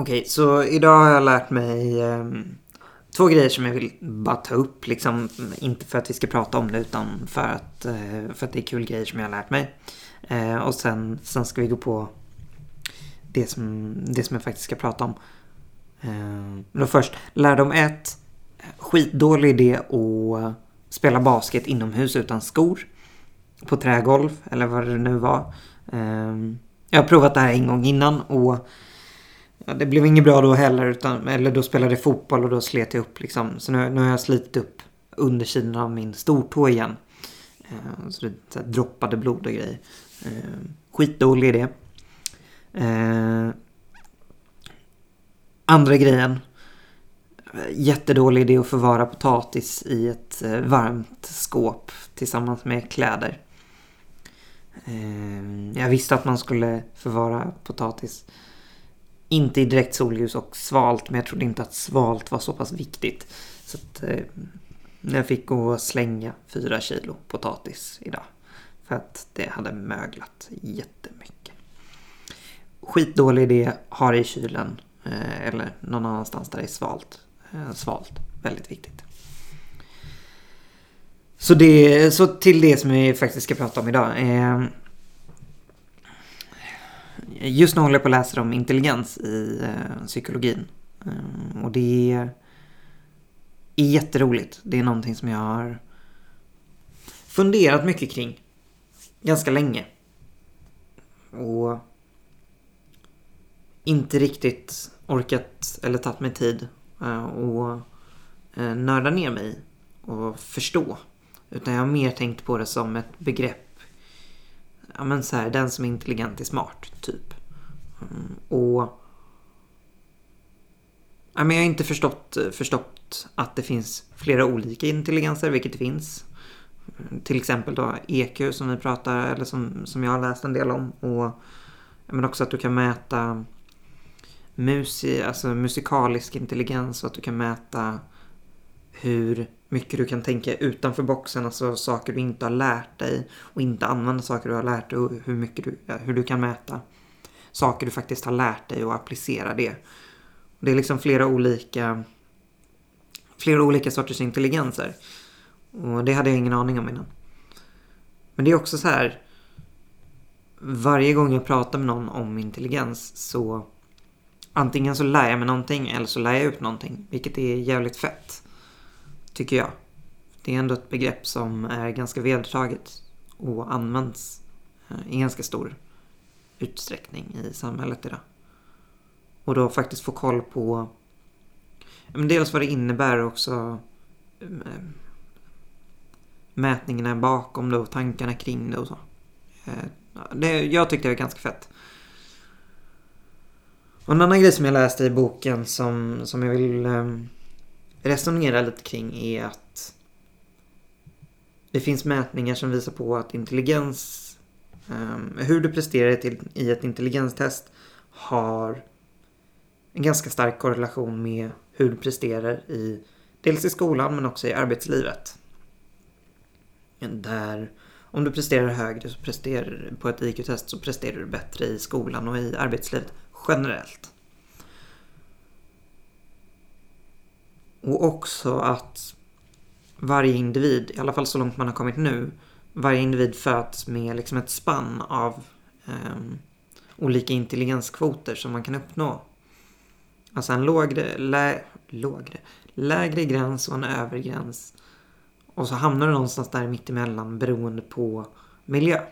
Okej, så idag har jag lärt mig eh, två grejer som jag vill bara ta upp. Liksom, inte för att vi ska prata om det utan för att, eh, för att det är kul grejer som jag har lärt mig. Eh, och sen, sen ska vi gå på det som, det som jag faktiskt ska prata om. Ehm, men då först, lärdom 1. Eh, skitdålig idé att spela basket inomhus utan skor. På trägolv eller vad det nu var. Eh, jag har provat det här en gång innan och ja, det blev inget bra då heller. Utan, eller då spelade jag fotboll och då slet jag upp liksom. Så nu, nu har jag slitit upp undersidan av min stortå igen. Eh, så det så här, droppade blod och grejer. Eh, skitdålig idé. Eh, andra grejen. Jättedålig idé att förvara potatis i ett eh, varmt skåp tillsammans med kläder. Eh, jag visste att man skulle förvara potatis inte i direkt solljus och svalt, men jag trodde inte att svalt var så pass viktigt. Så att, eh, jag fick gå och slänga fyra kilo potatis idag. För att det hade möglat jättemycket. Skitdålig idé, ha det i kylen. Eh, eller någon annanstans där det är svalt. Eh, svalt, väldigt viktigt. Så, det, så till det som vi faktiskt ska prata om idag. Eh, just nu håller jag på att läsa om intelligens i eh, psykologin. Eh, och det är, är jätteroligt. Det är någonting som jag har funderat mycket kring. Ganska länge. Och inte riktigt orkat eller tagit mig tid eh, och eh, nörda ner mig och förstå. Utan jag har mer tänkt på det som ett begrepp ja men så här, den som är intelligent är smart, typ. Mm, och... Ja, men jag har inte förstått, förstått att det finns flera olika intelligenser, vilket det finns. Till exempel då EQ som vi pratar, eller som, som jag har läst en del om. Och men också att du kan mäta musi, alltså musikalisk intelligens och att du kan mäta hur mycket du kan tänka utanför boxen, alltså saker du inte har lärt dig och inte använda saker du har lärt dig och hur, mycket du, hur du kan mäta saker du faktiskt har lärt dig och applicera det. Det är liksom flera olika flera olika sorters intelligenser. Och det hade jag ingen aning om innan. Men det är också så här varje gång jag pratar med någon om intelligens så antingen så lär jag mig någonting eller så lär jag ut någonting, vilket är jävligt fett. Tycker jag. Det är ändå ett begrepp som är ganska vedertaget och används eh, i ganska stor utsträckning i samhället idag. Och då faktiskt få koll på dels vad det innebär och också eh, mätningarna bakom det och tankarna kring det och så. Eh, det, jag tyckte det var ganska fett. Och en annan grej som jag läste i boken som, som jag vill resonera lite kring är att det finns mätningar som visar på att intelligens, um, hur du presterar till, i ett intelligenstest har en ganska stark korrelation med hur du presterar i dels i skolan men också i arbetslivet. Där om du presterar högre så presterar, på ett IQ-test så presterar du bättre i skolan och i arbetslivet generellt. Och också att varje individ, i alla fall så långt man har kommit nu, varje individ föds med liksom ett spann av eh, olika intelligenskvoter som man kan uppnå. Alltså en lågre, lä, lågre, lägre gräns och en övre gräns. Och så hamnar du någonstans där mittemellan beroende på miljö.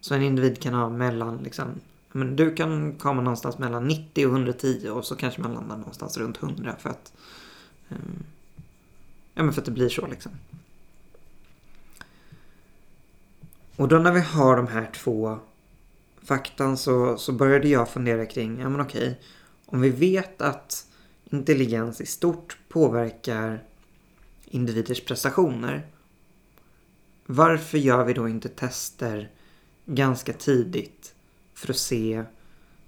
Så en individ kan ha mellan liksom men du kan komma någonstans mellan 90 och 110 och så kanske man landar någonstans runt 100 för att um, Ja men för att det blir så liksom. Och då när vi har de här två faktan så, så började jag fundera kring, ja men okej, om vi vet att intelligens i stort påverkar individers prestationer. Varför gör vi då inte tester ganska tidigt för att se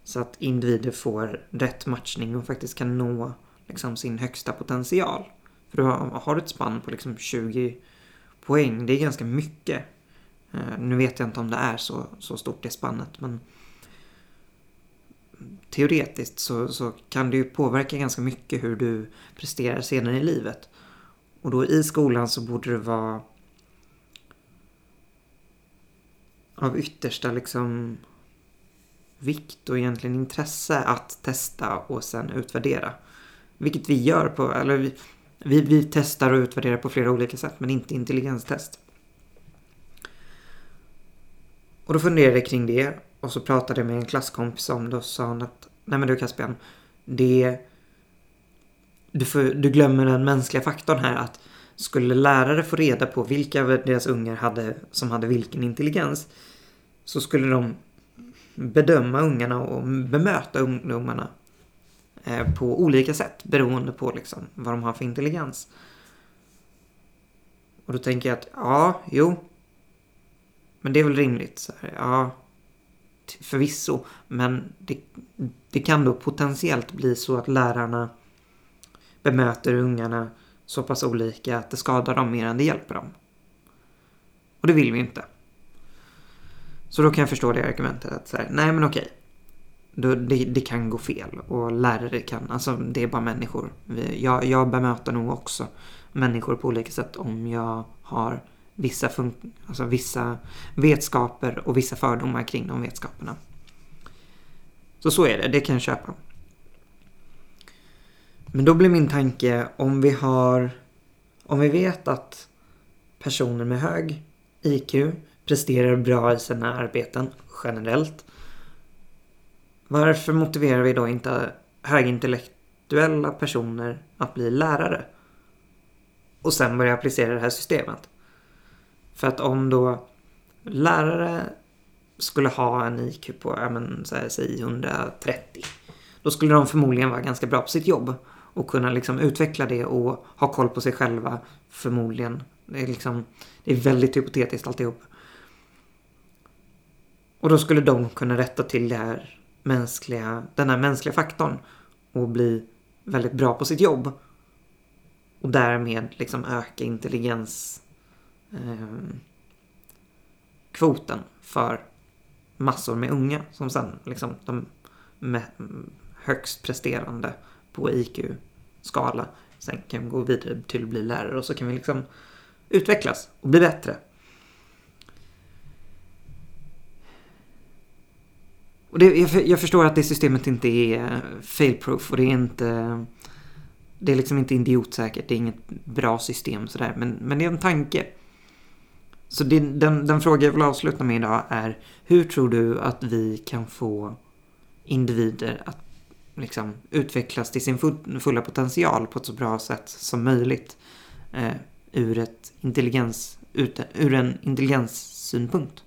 så att individer får rätt matchning och faktiskt kan nå liksom, sin högsta potential. För du har, har du ett spann på liksom 20 poäng, det är ganska mycket. Uh, nu vet jag inte om det är så, så stort det spannet men teoretiskt så, så kan det ju påverka ganska mycket hur du presterar senare i livet. Och då i skolan så borde det vara av yttersta liksom vikt och egentligen intresse att testa och sen utvärdera. Vilket vi gör på, eller vi, vi, vi testar och utvärderar på flera olika sätt men inte intelligenstest. Och då funderade jag kring det och så pratade jag med en klasskompis om det och sa hon att nej men du Caspian, det du, får, du glömmer den mänskliga faktorn här att skulle lärare få reda på vilka av deras ungar hade, som hade vilken intelligens så skulle de bedöma ungarna och bemöta ungdomarna eh, på olika sätt beroende på liksom vad de har för intelligens. Och då tänker jag att ja, jo. Men det är väl rimligt. Så här, ja, förvisso. Men det, det kan då potentiellt bli så att lärarna bemöter ungarna så pass olika att det skadar dem mer än det hjälper dem. Och det vill vi inte. Så då kan jag förstå det argumentet att så här, nej men okej. Då, det, det, kan gå fel och lärare kan, alltså det är bara människor. Vi, jag, jag bemöter nog också människor på olika sätt om jag har vissa, fun- alltså vissa vetskaper och vissa fördomar kring de vetskaperna. Så så är det, det kan jag köpa. Men då blir min tanke om vi har, om vi vet att personer med hög IQ presterar bra i sina arbeten generellt. Varför motiverar vi då inte högintellektuella personer att bli lärare? Och sen börja applicera det här systemet. För att om då lärare skulle ha en IQ på, ja men så här, säg 130. Då skulle de förmodligen vara ganska bra på sitt jobb. Och kunna liksom utveckla det och ha koll på sig själva förmodligen. Det är liksom, det är väldigt hypotetiskt alltihop. Och då skulle de kunna rätta till det här mänskliga, den här mänskliga faktorn och bli väldigt bra på sitt jobb. Och därmed liksom öka intelligenskvoten eh, för massor med unga som sen liksom de högst presterande på IQ-skala sen kan gå vidare till att bli lärare och så kan vi liksom utvecklas och bli bättre. Och det, jag, jag, förstår att det systemet inte är failproof och det är inte... Det är liksom inte idiotsäkert, det är inget bra system sådär, men, men det är en tanke. Så det, den, den fråga jag vill avsluta med idag är hur tror du att vi kan få individer att liksom utvecklas till sin fulla potential på ett så bra sätt som möjligt eh, ur, ett intelligens, ur, ur en intelligenssynpunkt?